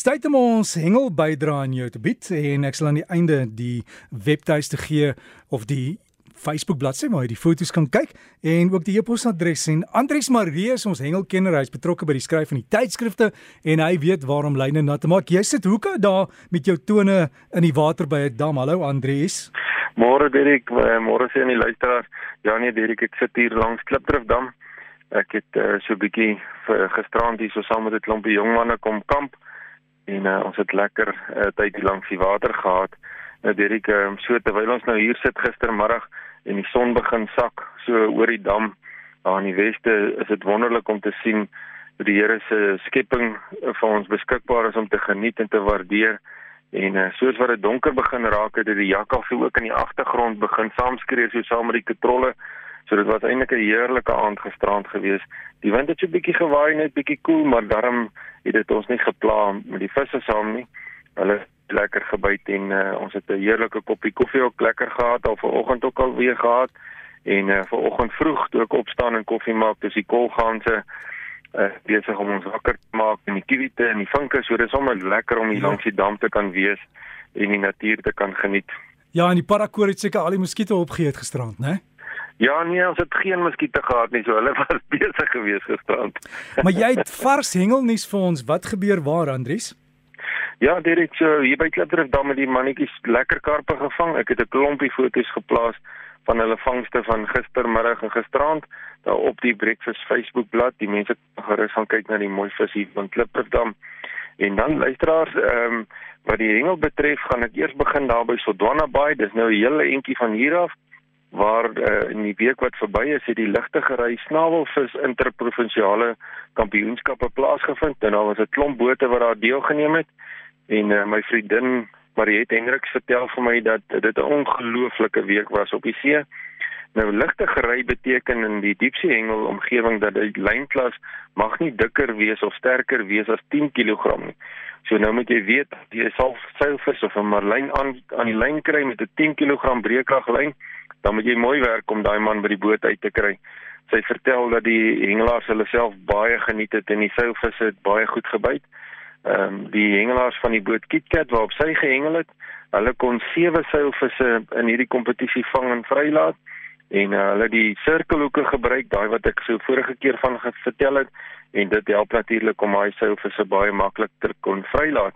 Tyd om ons hengel bydra aan jou te bied en ek sal aan die einde die webtuiste gee of die Facebook bladsy waar jy die foto's kan kyk en ook die e-posadres. En Andries Marie is ons hengelkenner. Hy's betrokke by die skryf van die tydskrifte en hy weet waarom lyne nat te maak. Jy sit hoeke daar met jou tone in die water by 'n dam. Hallo Andries. Môre Dirk môre sien die luisteraars. Ja nee Dirk ek sit hier langs Klipdrift dam ek het uh, so 'n bietjie gisterand hier so saam met 'n klompie jong manne kom kamp en uh, ons het lekker uh, tyd langs die water gehad. Nou Derek, uh, so terwyl ons nou hier sit gistermiddag en die son begin sak so oor die dam daar in die weste, is dit wonderlik om te sien hoe die Here se skepping vir ons beskikbaar is om te geniet en te waardeer. En uh, soos wat dit donker begin raak, het die jakkalse ook in die agtergrond begin saamskree so saam met die katrolle. So dit was eintlik 'n heerlike aand gisterand geweest. Die wind het so 'n bietjie gewaai net bietjie koel, cool, maar daarom het dit ons nie gepla met die visse saam nie. Hulle lekker gebyt en uh, ons het 'n heerlike koppie koffie ook lekker gehad al vanoggend ook al weer gehad. En uh, vanoggend vroeg toe ek opstaan en koffie maak, dis die kolganse uh, besig om ons wakker te maak en die kiwite en die vinke, so dis sommer lekker om hier ja. langs die dam te kan wees en die natuur te kan geniet. Ja, en die parakoor het seker al die muskiete opgeëet gisterand, né? Ja nee, ons het geen muskiete gehad nie, so hulle was besig geweest gisterand. maar jy het vars hengelnuus vir ons. Wat gebeur waar, Andries? Ja, direk so hier by Klipdrift dan met die mannetjies lekker karpe gevang. Ek het 'n klompie foto's geplaas van hulle vangste van gistermiddag en gisterand daar op die Breakfast Facebook bladsy. Die mense kan gerus gaan kyk na die mooi vis hier van Klipdrift dan. En dan luisteraars, ehm um, wat die hengel betref, gaan ek eers begin daar by Sodwana Bay. Dis nou 'n hele entjie van hier af waar uh, in die week wat verby is het die ligtegery snavelvis interprovinsiale kampioenskappe plaasgevind en daar was 'n klomp bote wat daar deelgeneem het en uh, my vriendin Mariet Hendriks vertel vir my dat dit 'n ongelooflike week was op die see. Nou ligtegery beteken in die diepsee hengel omgewing dat die lynklas mag nie dikker wees of sterker wees as 10 kg nie. So nou moet jy weet jy sal seilvis of 'n marlyn aan aan die lyn kry met 'n 10 kg breekraglyn dan moet jy mooi werk om daai man by die boot uit te kry. Sy vertel dat die hengelaars hulle self baie geniet het en die seilvisse het baie goed gebyt. Ehm um, die hengelaars van die boot KitKat waarop sy gehengel het, hulle kon sewe seilvisse in hierdie kompetisie vang en vrylaat en uh, hulle die sirkelhoeke gebruik, daai wat ek so vorige keer van vertel het en dit help natuurlik om daai seilvisse baie maklik te kon vrylaat.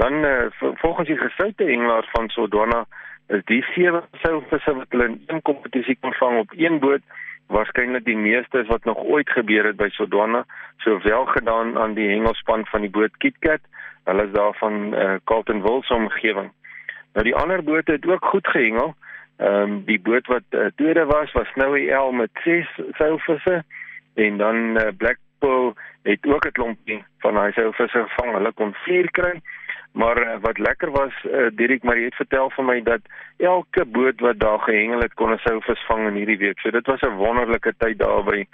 Dan uh, volgens die gesoute hengelaars van Sodwana is die sewe seilvisse wat hulle in een kompetisie kon vang op een boot waarskynlik die meeste wat nog ooit gebeur het by Sodwana sowel gedaan aan die hengelspan van die boot KitKat hulle is daar van uh, Carlton Wills omgewing nou die ander bote het ook goed gehengel ehm um, die boot wat uh, tweede was was Snowy L met 6 seilvisse en dan uh, Blackpool het ook 'n klompie van daai seilvisse gevang hulle kon 4 kry Maar uh, wat lekker was, uh, Dirk Marie het vertel vir my dat elke boot wat daar gehengel het kon 'n souvis vang in hierdie week. So dit was 'n wonderlike tyd daar by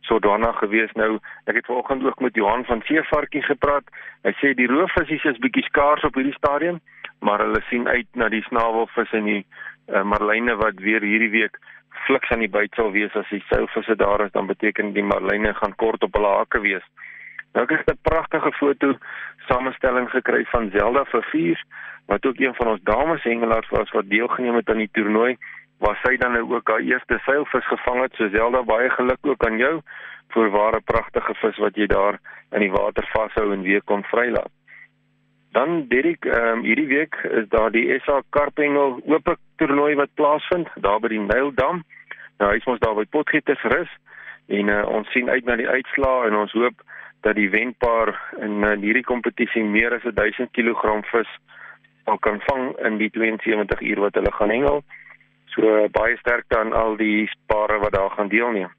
Sodana gewees. Nou, ek het vanoggend ook met Johan van Seevarkie gepraat. Hy sê die roofvisies is bietjie skaars op hierdie stadium, maar hulle sien uit na die snavelvis en die uh, marline wat weer hierdie week fliks aan die byt sal wees as die souvisse daar is, dan beteken die marline gaan kort op hulle hake wees. Nou ek het 'n pragtige foto samestelling gekry van Zelda Vervier wat ook een van ons dames hengelaars was wat deelgeneem het aan die toernooi waar sy dan nou ook haar eerste seilvis gevang het. So Zelda baie geluk ook aan jou vir ware pragtige vis wat jy daar in die water vashou en weer kon vrylaat. Dan Dirk, ehm um, hierdie week is daar die SA Karpengel oop toernooi wat plaasvind daar by die Nyldam. Nou hy's ons daar by Potgietersrus en uh, ons sien uit na die uitslae en ons hoop dat die wenpaar in uh, hierdie kompetisie meer as 1000 kg vis sal kan vang in die 72 uur wat hulle gaan hengel. So uh, baie sterkte aan al die pare wat daar gaan deelneem.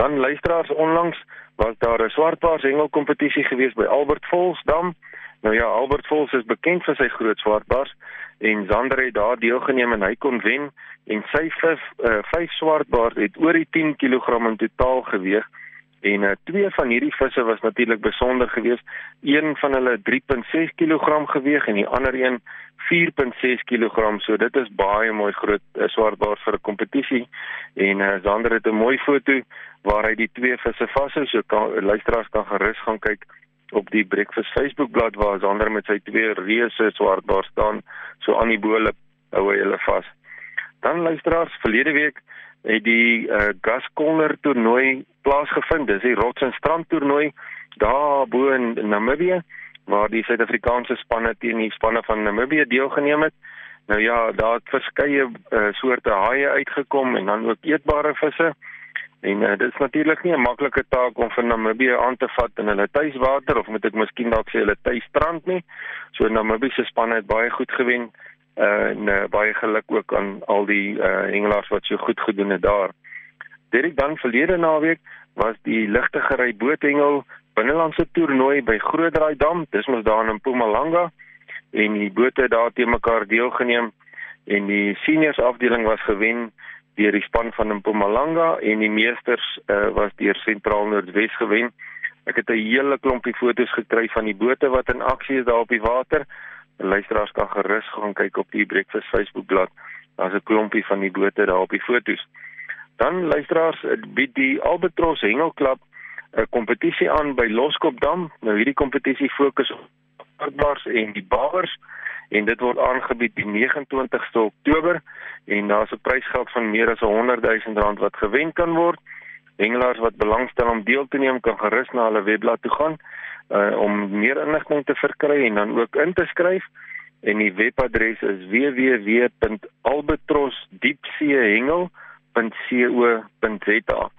Dan luisteraars onlangs was daar 'n swartpaars hengelkompetisie gewees by Albert Volsdam. Nou ja, Albert Vols is bekend vir sy groot swartpaars en Zander het daar deelgeneem en hy kon wen en sy vyf uh, vyf swartpaars het oor die 10 kg in totaal geweeg. En uh, twee van hierdie visse was natuurlik besonder geweest. Een van hulle 3.6 kg geweeg en die ander een 4.6 kg. So dit is baie mooi groot uh, swartbaars vir 'n kompetisie. En uh, Zander het 'n mooi foto waar hy die twee visse vashou. So kan luisteraars kan gerus gaan kyk op die Breakfast Facebookblad waar Sander met sy twee reuse swart daar staan so aan die bole hou hy hulle vas. Dan luisteraars, verlede week het die uh, Gascoller toernooi plaasgevind. Dis die Rots en Strand toernooi daar bo in Namibië waar die Suid-Afrikaanse spanne teen die spanne van Namibië deelgeneem het. Nou ja, daar het verskeie uh, soorte haie uitgekom en dan ook eetbare visse. En uh, dit is natuurlik nie 'n maklike taak om vir Namibië aan te vat in hulle tuiswater of moet ek miskien dalk sê hulle tuisstrand nie. So Namibië se span het baie goed gewen en uh, baie geluk ook aan al die uh, hengelaars wat so goed gedoen het daar. Dit dan verlede naweek was die ligtegery boothengel binnelandse toernooi by Grootdraai Dam. Dis mos daar in Mpumalanga en die bote daar te mekaar deelgeneem en die seniors afdeling was gewen deur die span van Mpumalanga en die meesters uh, was deur Sentraal Noordwes gewen. Ek het 'n hele klompie foto's gekry van die bote wat in aksie is daar op die water. Luisteraars kan gerus gaan kyk op die Breakfast Facebookblad. Daar's 'n klompie van die bote daar op die foto's. Dan luisteraars, bied die Albatros Hengelklub 'n kompetisie aan by Loskopdam. Nou hierdie kompetisie fokus op aardbars en die bawers en dit word aangebied die 29ste Oktober en daar's 'n prysgeld van meer as 100 000 rand wat gewen kan word. Hengelaars wat belangstel om deel te neem kan gerus na hulle webblad toe gaan uh, om meer inligting te verkry en dan ook in te skryf en die webadres is www.albatrosdiepseehengel.co.za.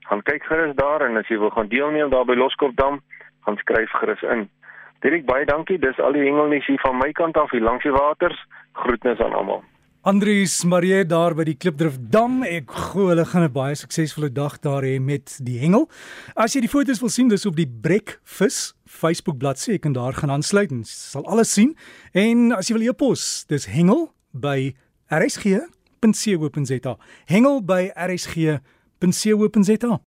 Gaan kyk gerus daar en as jy wil gaan deelneem daar by Loskopdam, gaan skryf gerus in. Dirk baie dankie. Dis al die hengelnuus hier van my kant af hier langs die waters. Groetnis aan almal. Andries Marie daar by die Klipdrift Dam. Ek glo hulle gaan 'n baie suksesvolle dag daar hê met die hengel. As jy die foto's wil sien, dis op die Brekvis Facebook bladsy. Jy kan daar gaan aansluit en sal alles sien. En as jy wil e-pos, dis hengel by rsg.co.za. Hengel by rsg.co.za.